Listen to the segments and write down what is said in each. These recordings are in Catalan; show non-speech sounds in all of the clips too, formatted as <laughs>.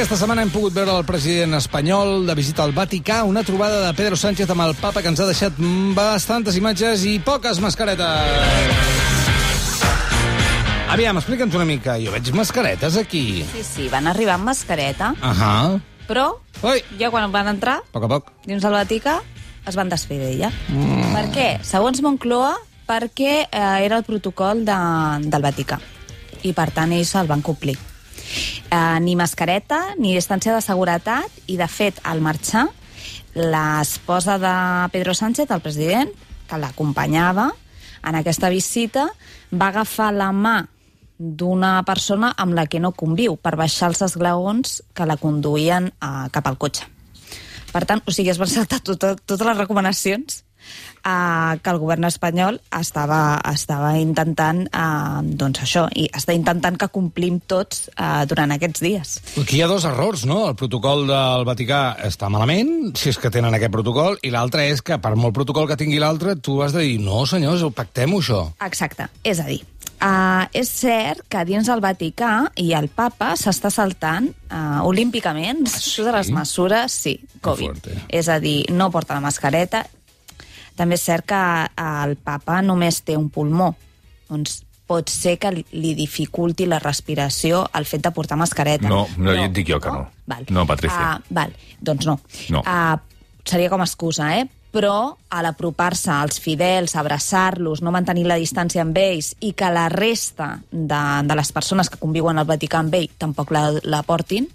Aquesta setmana hem pogut veure el president espanyol de visita al Vaticà, una trobada de Pedro Sánchez amb el papa que ens ha deixat bastantes imatges i poques mascaretes. Aviam, explica'ns una mica. Jo veig mascaretes aquí. Sí, sí, van arribar amb mascareta, Ahà. però Ui, ja quan van entrar a poc a poc. dins del Vaticà es van desfer d'ella. Mm. Per què? Segons Moncloa, perquè eh, era el protocol de, del Vaticà. I, per tant, ells el van complir. Eh, ni mascareta, ni distància de seguretat, i, de fet, al marxar, l'esposa de Pedro Sánchez, el president, que l'acompanyava en aquesta visita, va agafar la mà d'una persona amb la que no conviu per baixar els esglaons que la conduïen eh, cap al cotxe. Per tant, o sigui, es van saltar tota, totes les recomanacions eh, que el govern espanyol estava, estava intentant, eh, doncs això, i està intentant que complim tots eh, durant aquests dies. Aquí hi ha dos errors, no? El protocol del Vaticà està malament, si és que tenen aquest protocol, i l'altre és que, per molt protocol que tingui l'altre, tu has de dir, no, senyors, pactem-ho, això. Exacte, és a dir, Uh, és cert que dins el Vaticà i el papa s'està saltant uh, olímpicament Ah, sí? totes les mesures, sí, Covid. És a dir, no porta la mascareta. També és cert que uh, el papa només té un pulmó. Doncs pot ser que li- dificulti la respiració el fet de portar mascareta. No, no, et dic jo que no. Val. No, Patricia. Uh, val, doncs no. No. Uh, seria com a excusa, eh? Però a l'apropar-se als fidels, abraçar-los, no mantenir la distància amb ells i que la resta de, de les persones que conviuen al Vaticà amb ell tampoc la, la portin,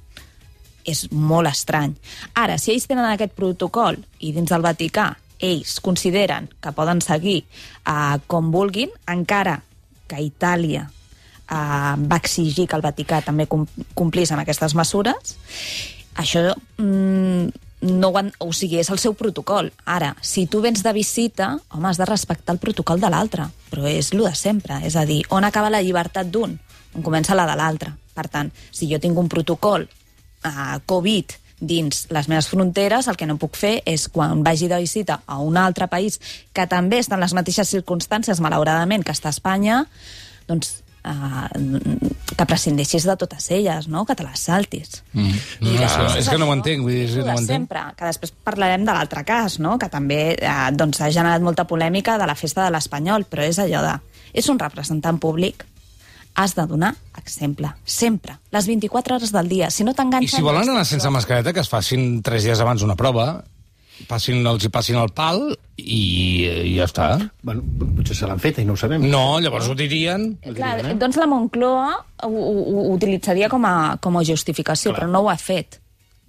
és molt estrany. Ara, si ells tenen aquest protocol i dins del Vaticà ells consideren que poden seguir uh, com vulguin, encara que Itàlia uh, va exigir que el Vaticà també com complís amb aquestes mesures, això mm, no ho o sigui, és el seu protocol. Ara, si tu vens de visita, home, has de respectar el protocol de l'altre, però és el de sempre, és a dir, on acaba la llibertat d'un? On comença la de l'altre. Per tant, si jo tinc un protocol uh, Covid dins les meves fronteres, el que no puc fer és, quan vagi de visita a un altre país que també està en les mateixes circumstàncies, malauradament, que està a Espanya, doncs uh, que prescindeixis de totes elles, no? que te les saltis. Mm. No, no, després és, és que no ho entenc, vull dir, no ho entenc. sempre, que després parlarem de l'altre cas, no? que també eh, doncs, ha generat molta polèmica de la festa de l'Espanyol, però és allò de... És un representant públic, has de donar exemple, sempre, les 24 hores del dia. Si no I t'enganxen... si volen anar sense mascareta, que es facin tres dies abans una prova, passin, els hi passin el pal i, i ja està. Bueno, potser se l'han feta i no ho sabem. No, llavors ho dirien... Clar, doncs la Moncloa ho, ho, ho utilitzaria com a, com a justificació, Clar. però no ho ha fet.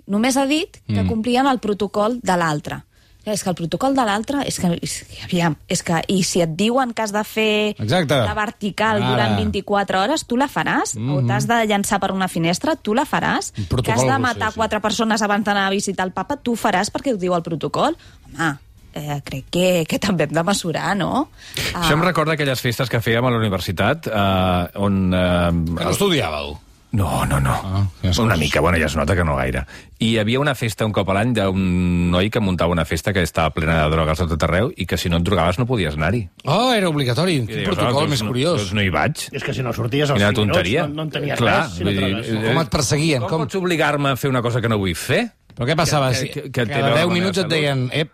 Només ha dit que mm. complien el protocol de l'altre. És que el protocol de l'altre és que, és que, aviam, és que, i si et diuen que has de fer Exacte. la vertical Ara. durant 24 hores, tu la faràs? Mm -hmm. O t'has de llançar per una finestra, tu la faràs? Que has de sí, matar sí. quatre persones abans d'anar a visitar el papa, tu ho faràs perquè ho diu el protocol? Home, eh, crec que, que també hem de mesurar, no? Això em recorda aquelles festes que fèiem a la universitat, eh, on... Eh, Que no estudiàveu. No, no, no. Ah, ja una mica, bueno, ja es nota que no gaire. I hi havia una festa un cop a l'any d'un noi que muntava una festa que estava plena de drogues a tot arreu i que si no et drogaves no podies anar-hi. Oh, era obligatori. Quin deies, protocol "Ah, més no, curiós. Doncs no hi vaig. És que si no sorties als Quina 5 minuts tonteria. no, no en tenies Clar, res. Si no dir, eh, Com et perseguien? Com, Com- pots obligar-me a fer una cosa que no vull fer? Però què passava? Que- que- que, que cada veure 10 amb la minuts et deien, ep,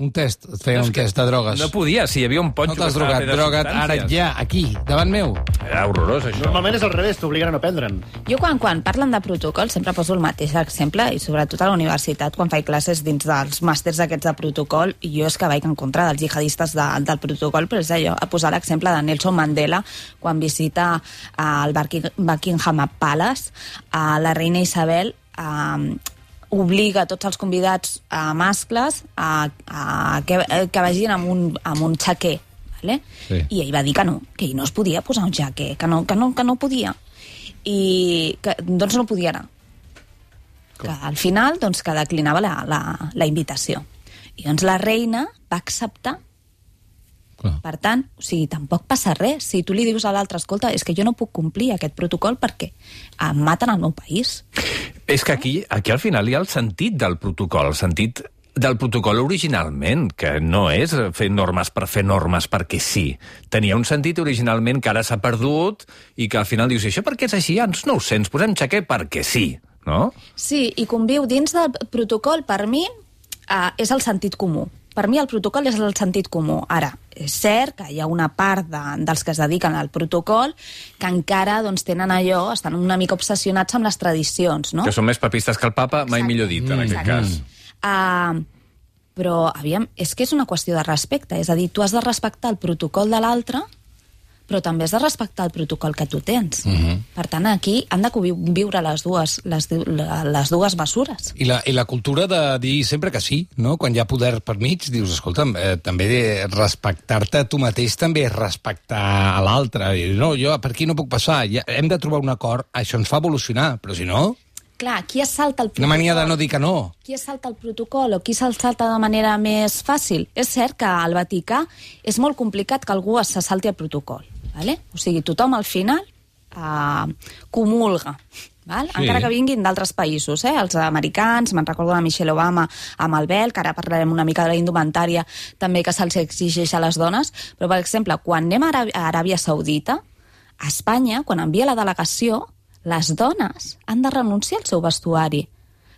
un test, et feien un test de drogues. No podia, si hi havia un ponxo no t'has drogat, droga't ara ja, aquí, davant meu. Era horrorós, això. Normalment és al revés, t'obliguen a no prendre'n. Jo quan, quan parlen de protocol sempre poso el mateix exemple i sobretot a la universitat quan faig classes dins dels màsters aquests de protocol i jo és que vaig en contra dels jihadistes de, del protocol però és allò, a posar l'exemple de Nelson Mandela quan visita uh, el Bucking- Buckingham Palace a la reina Isabel uh, obliga tots els convidats a mascles a, a que, eh, que vagin amb un, amb un xaquer vale? Sí. i ell va dir que no, que ell no es podia posar un jaquer, que no, que no, que no podia i que, doncs no podia anar que al final doncs, que declinava la, la, la invitació i doncs la reina va acceptar Clar. per tant, o sigui, tampoc passa res si tu li dius a l'altre, escolta, és que jo no puc complir aquest protocol perquè em maten al meu país És que aquí, aquí al final hi ha el sentit del protocol, el sentit del protocol originalment, que no és fer normes per fer normes perquè sí. Tenia un sentit originalment que ara s'ha perdut i que al final dius, "I això per què és així? Ja, no ho sé, ens posem xaquer perquè sí. no? Sí, i conviu dins del protocol, per mi, eh, és el sentit comú. Per mi el protocol és el sentit comú. Ara, és cert que hi ha una part de, dels que es dediquen al protocol que encara doncs, tenen allò, estan una mica obsessionats amb les tradicions, no? Que són més papistes que el papa, mai Exacte. millor dit, en aquest Exacte. cas. Uh, però, aviam, és que és una qüestió de respecte. És a dir, tu has de respectar el protocol de l'altre, però també has de respectar el protocol que tu tens. Uh -huh. Per tant, aquí han de conviure les dues, les, les dues mesures. I la, I la cultura de dir sempre que sí, no? Quan hi ha poder per mig, dius, escolta'm, eh, també respectar-te a tu mateix també és respectar a l'altre. No, jo per aquí no puc passar, ja, hem de trobar un acord, això ens fa evolucionar, però si no, Clar, qui es salta el una protocol? mania de no dir que no. Qui es salta el protocol o qui se'l salta de manera més fàcil? És cert que al Vaticà és molt complicat que algú se salti el protocol. Vale? O sigui, tothom al final uh, comulga. Val? Sí. Encara que vinguin d'altres països, eh? els americans, me'n recordo de Michelle Obama amb el vel, que ara parlarem una mica de la indumentària també que se'ls exigeix a les dones, però, per exemple, quan anem a Aràbia Saudita, a Espanya, quan envia la delegació, les dones han de renunciar al seu vestuari.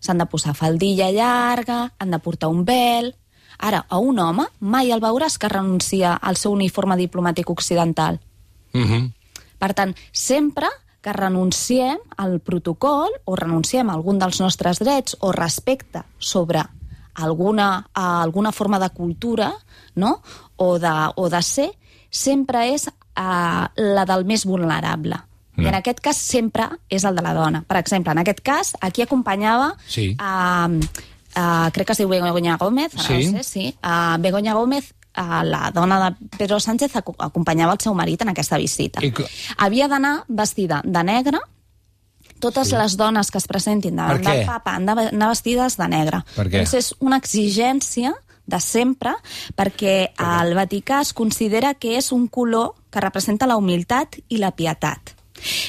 S'han de posar faldilla llarga, han de portar un vel... Ara, a un home mai el veuràs que renuncia al seu uniforme diplomàtic occidental. Uh -huh. Per tant, sempre que renunciem al protocol o renunciem a algun dels nostres drets o respecte sobre alguna, a alguna forma de cultura no? o, de, o de ser, sempre és uh, la del més vulnerable. Mm. I en aquest cas sempre és el de la dona. Per exemple, en aquest cas, aquí acompanyava Sí. uh, uh, crec que es diu Begoña Gómez, ara Sí. no sé, sí. Uh, Begoña Gómez la dona de Pedro Sánchez aco- acompanyava el seu marit en aquesta visita. I Havia d'anar vestida de negre, totes Sí. les dones que es presentin davant del papa han d'anar vestides de negre. Per què? Doncs és una exigència de sempre, perquè el Vaticà es considera que és un color que representa la humilitat i la pietat.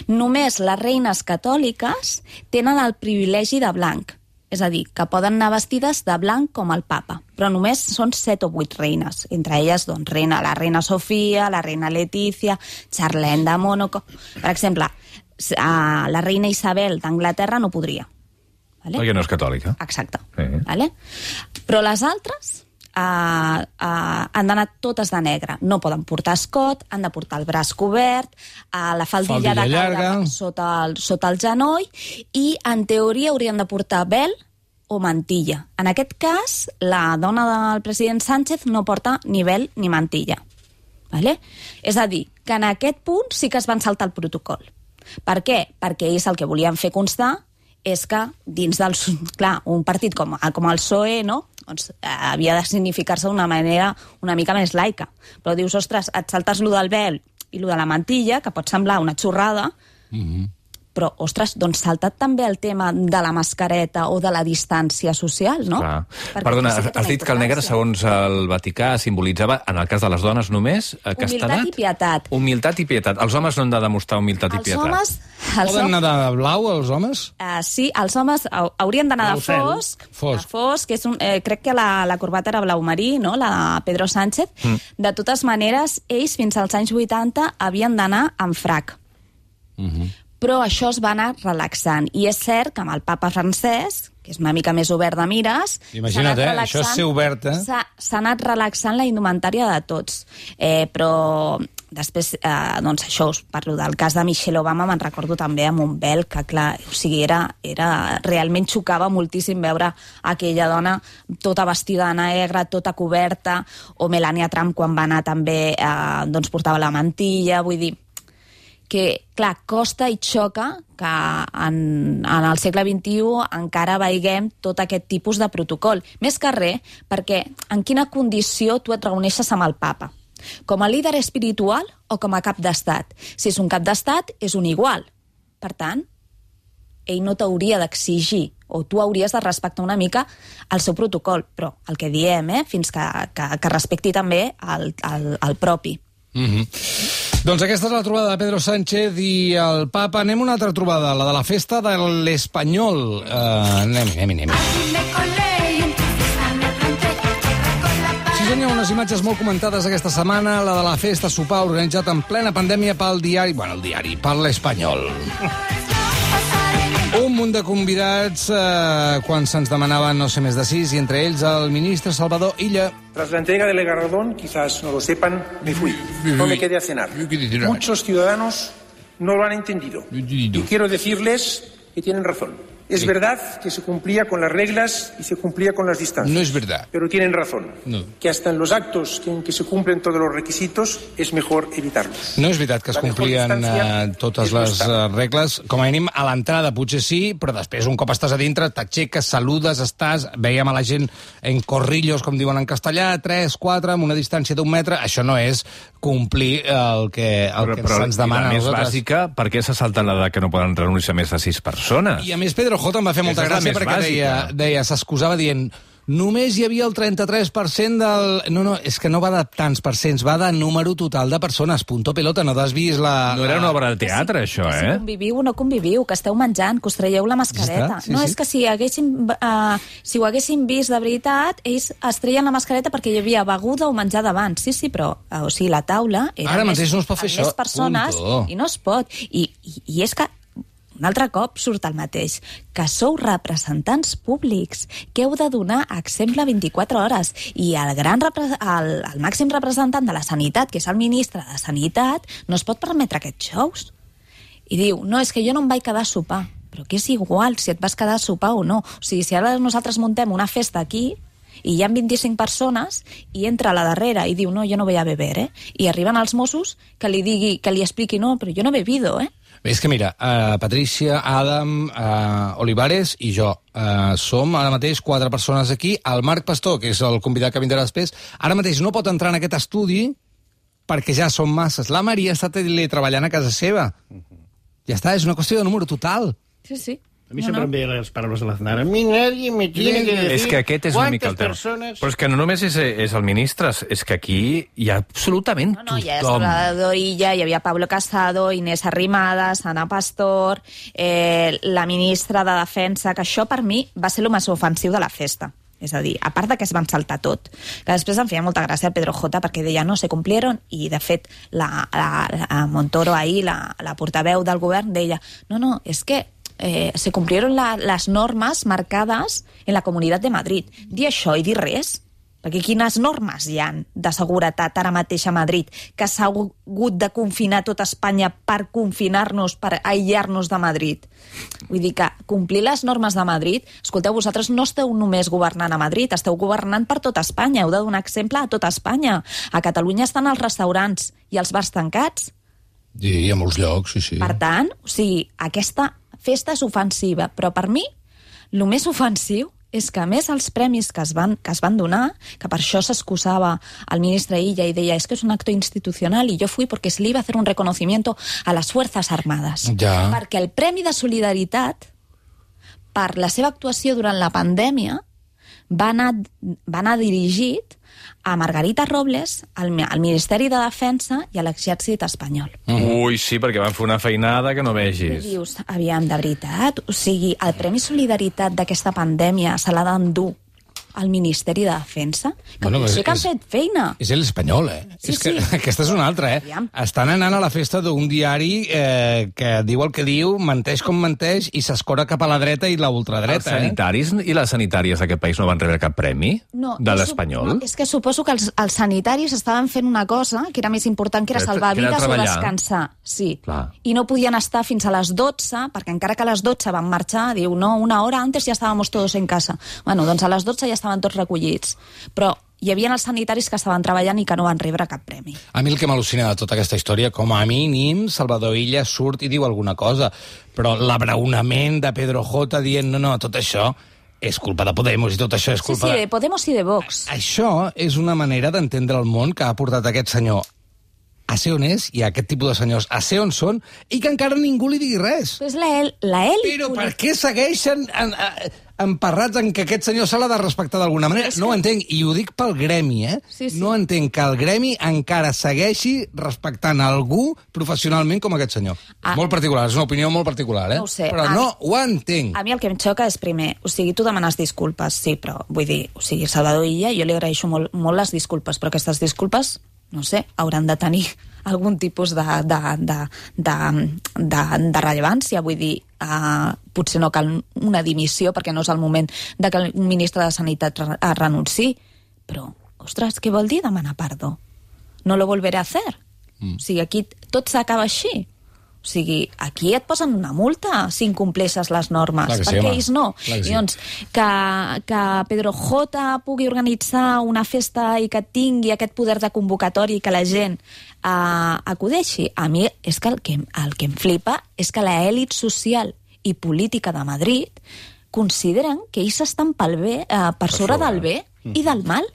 Només les reines catòliques tenen el privilegi de blanc, és a dir, que poden anar vestides de blanc com el papa, però només són set o vuit reines, entre elles doncs, reina, la reina Sofia, la reina Letícia, Charlene de Mónaco... Per exemple, la reina Isabel d'Anglaterra no podria. Vale? Perquè no és catòlica. Exacte. Sí. Vale? Però les altres uh, uh, han d'anar totes de negre. No poden portar escot, han de portar el braç cobert, uh, la faldilla, Faldilla de llarga. sota el, sota el genoll i, en teoria, haurien de portar vel o mantilla. En aquest cas, la dona del president Sánchez no porta ni vel ni mantilla. Vale? És a dir, que en aquest punt sí que es van saltar el protocol. Per què? Perquè ells el que volien fer constar és que dins del... <laughs> Clar, un partit com, com el PSOE, no? Doncs, eh, havia de significar-se d'una manera una mica més laica. Però dius, ostres, et saltes lo del vel i lo de la mantilla, que pot semblar una xorrada, però, ostres, doncs salta't també el tema de la mascareta o de la distància social, no? Clar. Perquè Perdona, has, has dit que el negre, segons el Vaticà, simbolitzava, en el cas de les dones només, eh, castedat? Humilitat i pietat. Humilitat i pietat. Els homes no han de demostrar humilitat i Els pietat. homes... Els Poden homes anar de blau, els homes? Uh, sí, els homes hau- haurien d'anar de fosc, Fosc. de fosc, que és un, eh, crec que la, la corbata era blau marí, no? la de Pedro Sánchez. Mm. De totes maneres, ells fins als anys 80 havien d'anar amb frac. Uh -huh. Però això es va anar relaxant. I és cert que amb el papa francès, que és una mica més obert de mires... Imagina't, eh? Això és ser obert, eh? S'ha s'ha anat relaxant la indumentària de tots. Eh, però després, eh, doncs això, us parlo del cas de Michelle Obama, me'n recordo també amb un vel que, clar, o sigui, era, era, realment xocava moltíssim veure aquella dona tota vestida de negre, tota coberta, o Melania Trump quan va anar també, eh, doncs portava la mantilla, vull dir, que, clar, costa i xoca que en, en el segle XXI encara veiguem tot aquest tipus de protocol. Més que res, perquè en quina condició tu et reuneixes amb el papa? Com a líder espiritual o com a cap d'estat? Si és un cap d'estat, és un igual. Per tant, ell no t'hauria d'exigir o tu hauries de respectar una mica el seu protocol, però el que diem, eh, fins que, que, que respecti també el, el, el propi. Mm -hmm. Doncs aquesta és la trobada de Pedro Sánchez i el papa. Anem a una altra trobada, la de la festa de l'Espanyol. Uh, anem, anem, anem. Sí, senyor, unes imatges molt comentades aquesta setmana, la de la festa sopar organitzat en plena pandèmia pel diari, bueno, el diari, per l'Espanyol. Un munt de convidats eh, quan se'ns demanaven no sé més de sis, i entre ells el ministre Salvador Illa. Tras la entrega del galardón, quizás no lo sepan, me fui. No me quedé a cenar. Muchos ciudadanos no lo han entendido. Y quiero decirles que tienen razón. Es verdad que se cumplía con las reglas y se cumplía con las distancias. No es verdad. Pero tienen razón. No. Que hasta en los actos en que se cumplen todos los requisitos es mejor evitarlos. No és veritat que es La complien distància eh, totes les eh, regles. Com a mínim, a l'entrada potser sí, però després, un cop estàs a dintre, t'aixeques, saludes, estàs... Veiem a la gent en corrillos, com diuen en castellà, 3, 4, amb una distància d'un metre. Això no és complir el que, el que se'ns demana a més nosaltres. bàsica, per què se salten la de que no poden reunir-se més de sis persones? I a més Pedro J em va fer molta gràcia perquè deia, bàsica. deia s'excusava dient només hi havia el 33% del... No, no, és que no va de tants percents, va de número total de persones. Punto pelota, no t'has vist la... No era una obra de teatre, Que això, si eh? conviviu o no conviviu, que esteu menjant, que us traieu la mascareta. Està, sí, no, sí. és que si, haguéssim, uh, si ho haguéssim vist de veritat, ells es treien la mascareta perquè hi havia beguda o menjar davant. Sí, sí, però uh, o sigui, la taula era Ara més, mateix no es pot fer amb això. més persones Punto. i no es pot. I, i, I és que un altre cop surt el mateix, que sou representants públics, que heu de donar exemple 24 hores, i el, gran el, el màxim representant de la sanitat, que és el ministre de Sanitat, no es pot permetre aquests xous. I diu, no, és que jo no em vaig quedar a sopar. Però que és igual si et vas quedar a sopar o no. O sigui, si ara nosaltres muntem una festa aquí i hi ha 25 persones i entra a la darrera i diu, no, jo no voy a beber, eh? I arriben els Mossos que li digui, que li expliqui, no, però jo no he bebido, eh? Bé, És que mira, uh, Patricia, Adam, uh, Olivares i jo uh, som ara mateix quatre persones aquí. El Marc Pastor, que és el convidat que vindrà després, ara mateix no pot entrar en aquest estudi perquè ja són masses. La Maria està treballant a casa seva. Ja està, és una qüestió de número total. Sí, sí. A mi sempre em ve les paraules de l'Aznar. A mi nadie me tiene que decir És que aquest és una mica el tema. persones... Però és que no només és, és el ministre, és que aquí hi ha absolutament No, no, hi ha tothom. Salvador Illa, hi havia Pablo Casado, Inés Arrimadas, Ana Pastor, eh, la ministra de Defensa, que això per mi va ser el més ofensiu de la festa. És a dir, a part de que es van saltar tot, que després em feia molta gràcia el Pedro J perquè deia no, se complieron, i de fet la, la, la Montoro ahir, la, la portaveu del govern, deia no, no, és que eh, se cumplieron la, las normas marcadas en la Comunitat de Madrid. Dir això i dir res, perquè quines normes hi han de seguretat ara mateix a Madrid que s'ha hagut de confinar tota Espanya per confinar-nos, per aïllar-nos de Madrid? Vull dir que complir les normes de Madrid... Escolteu, vosaltres no esteu només governant a Madrid, esteu governant per tota Espanya. Heu de donar exemple a tota Espanya. A Catalunya estan els restaurants i els bars tancats. Sí, a molts llocs, sí, sí. Per tant, o sigui, aquesta festa és ofensiva, però per mi el més ofensiu és que, a més, els premis que es van, que es van donar, que per això s'excusava el ministre Illa i deia és que és un acto institucional i jo fui perquè se li iba a hacer un reconocimiento a les Fuerzas Armadas. Ja. Perquè el Premi de Solidaritat, per la seva actuació durant la pandèmia, va anar, va anar dirigit a Margarita Robles, al, al Ministeri de Defensa i a l'exèrcit espanyol. Ui, sí, perquè van fer una feinada que no I vegis. dius, aviam, de veritat? O sigui, el Premi Solidaritat d'aquesta pandèmia se l'ha d'endur al Ministeri de Defensa? Que Bueno, bueno, és- sí que han fet feina. És l'espanyol, eh? Sí, és que sí. <laughs> aquesta és una altra, eh? Aviam. Estan anant a la festa d'un diari eh, que diu el que diu, menteix com menteix i s'escora cap a la dreta i la Els ultradreta, eh? sanitaris i les sanitàries d'aquest país no van rebre cap premi? No, de l'Espanyol? No, és que suposo que els, els sanitaris estaven fent una cosa que era més important, que era salvar que era vides o descansar. Sí. Clar. I no podien estar fins a les 12, perquè encara que a les 12 van marxar, diu, no, una hora antes ja estàvem todos en casa. Bueno, doncs a les 12 ja estaven tots recollits. Però hi havia els sanitaris que estaven treballant i que no van rebre cap premi. A mi el que m'al·lucina de tota aquesta història, com a mínim, Salvador Illa surt i diu alguna cosa, però l'abraonament de Pedro J dient no, no, tot això és culpa de Podemos i tot això és Sí, culpa sí, de... de Podemos i de Vox. Això és una manera d'entendre el món que ha portat aquest senyor a ser on és i a aquest tipus de senyors a ser on són i que encara ningú li digui res. És la, el- la elit Però per què segueixen en, en, emparrats en que aquest senyor se l'ha de respectar d'alguna manera? És No ho que- entenc, i ho dic pel gremi, eh? Sí, sí. No entenc que el gremi encara segueixi respectant algú professionalment com aquest senyor. Ah. És molt particular, és una opinió molt particular, eh? No sé. Però A no mi- ho entenc. A mi el que em xoca és, primer, o sigui, tu demanes disculpes, sí, però vull dir, o sigui, Salvador Illa, jo li agraeixo molt, molt les disculpes, però aquestes disculpes, no sé, hauran de tenir algun tipus de, de, de, de, de, de rellevància. Vull dir, uh, potser no cal una dimissió perquè no és el moment de que un ministre de Sanitat re uh, renunciï, però, ostres, què vol dir demanar perdó? No lo volveré a hacer. Mm. O sigui, aquí tot s'acaba així. O sigui, aquí et posen una multa si incompleixes les normes, Clar que sí, perquè home. ells no. Clar que sí. Doncs, que, que Pedro J pugui organitzar una festa i que tingui aquest poder de convocatòria i que la gent uh, acudeixi, a mi és que el, que el que em flipa és que l'elit social i política de Madrid consideren que ells estan pel bé, eh, per, sobre sobre. del bé i del mal,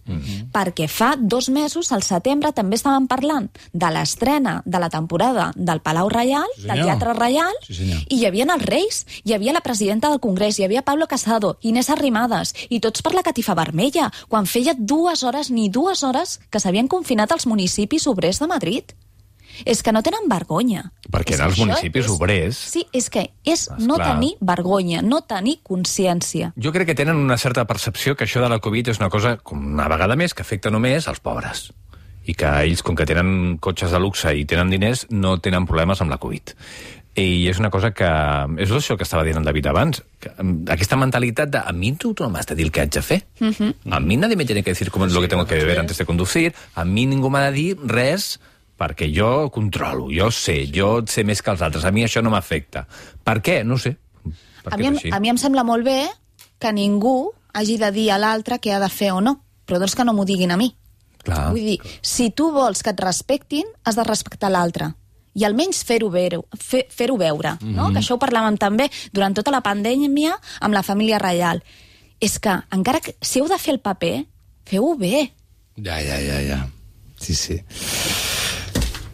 perquè fa dos mesos, al setembre, també estàvem parlant de l'estrena de la temporada del Palau Reial, Sí, del. Teatre Reial, Sí, senyor. i hi havia els Reis, hi havia la presidenta del Congrés, hi havia Pablo Casado, Inés Arrimadas, i tots per la catifa vermella, quan feia dues hores, ni dues hores, que s'havien confinat als municipis obrers de Madrid. És que no tenen vergonya. Perquè És que els municipis és, obrers. Sí, és que és no Esclar. tenir vergonya, no tenir consciència. Jo crec que tenen una certa percepció que això de la Covid és una cosa, com una vegada més, que afecta només als pobres. I que ells, com que tenen cotxes de luxe i tenen diners, no tenen problemes amb la Covid. I és una cosa que... És això que estava dient en David abans. Que, mm, aquesta mentalitat de a mi tu no m'has de dir el que haig de fer. Uh -huh. A mi nadie me tiene que decir cómo es lo que tengo que beber antes de conducir. A mi ningú m'ha de dir res perquè jo controlo, jo sé, jo sé més que els altres. A mi això no m'afecta. Per què? No sé. A Perquè mi, a mi em sembla molt bé que ningú hagi de dir a l'altre què ha de fer o no, però doncs que no m'ho diguin a mi. Clar. Vull dir, si tu vols que et respectin, has de respectar l'altre i almenys fer-ho veure, fer, fer veure Mhm. no? que això ho parlàvem també durant tota la pandèmia amb la família reial. És que, encara que si heu de fer el paper, feu-ho bé. Ja, ja, ja, ja. Sí, sí.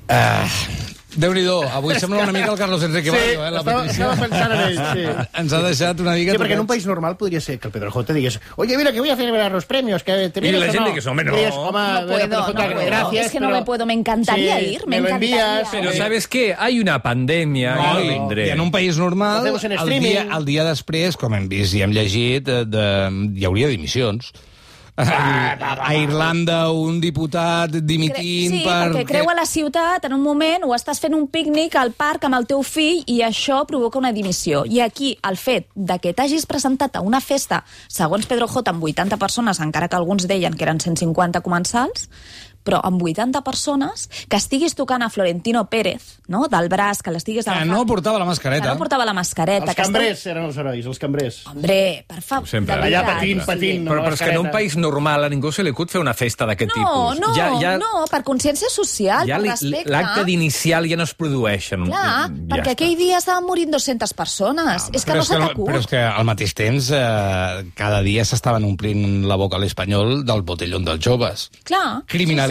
Uh, Déu-n'hi-do, avui sembla una mica el Carlos Enrique Sí, eh, la estava, petició. estava pensant en ell, sí. <laughs> Ens ha deixat una mica... Sí, perquè en un país normal podria ser que el Pedro J digués oye, mira, que voy a celebrar los premios, que te Y vienes la o gente no? que, no. Dices, "Home, No bueno, puedo, no puedo. gracias, Es que no me puedo, me encantaría Sí, ir, me lo encantaría. envías, Pero eh, ¿sabes qué? Hay una pandemia No, y i, no vendré. I en un país normal, en el dia, el dia després, com hem vist i hem llegit, de, de, hi hauria dimissions. A Irlanda, un diputat dimitint sí, per... perquè creu a la ciutat en un moment o estàs fent un pícnic al parc amb el teu fill i això provoca una dimissió. I aquí el fet de que t'hagis presentat a una festa, segons Pedro J, amb 80 persones, encara que alguns deien que eren 150 comensals, però amb 80 persones, que estiguis tocant a Florentino Pérez, no?, del braç, que l'estiguis Que no portava la que mascareta. no portava la mascareta. Els que cambrers eren els herois, els cambrers. Hombre, per favor, Sempre. Allà veritat. patint, Sí. patint. Però, però és que en un país normal a ningú se li acut fer una festa d'aquest No, tipus. no, ja, ja, no, per consciència social, ja per respecte. L'acte d'inicial ja no es produeix. En, Clar, ja perquè està. aquell dia estaven morint 200 persones. és que no que, se t'acut. però és que al mateix temps eh, cada dia s'estaven omplint la boca a l'espanyol del botellón dels joves. Clar.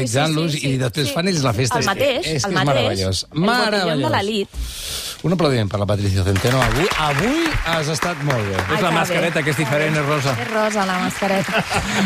Criminalitzant-los Sí, sí, sí, sí, i després sí. fan ells la festa. El És- mateix, és que el és mateix. meravellós. El Meravellós. de l'elit. Un aplaudiment per la Patricia Centeno. Avui, avui has estat molt bé. És Ai, la que mascareta bé. que és diferent, eh, Rosa? És rosa, la mascareta. <laughs>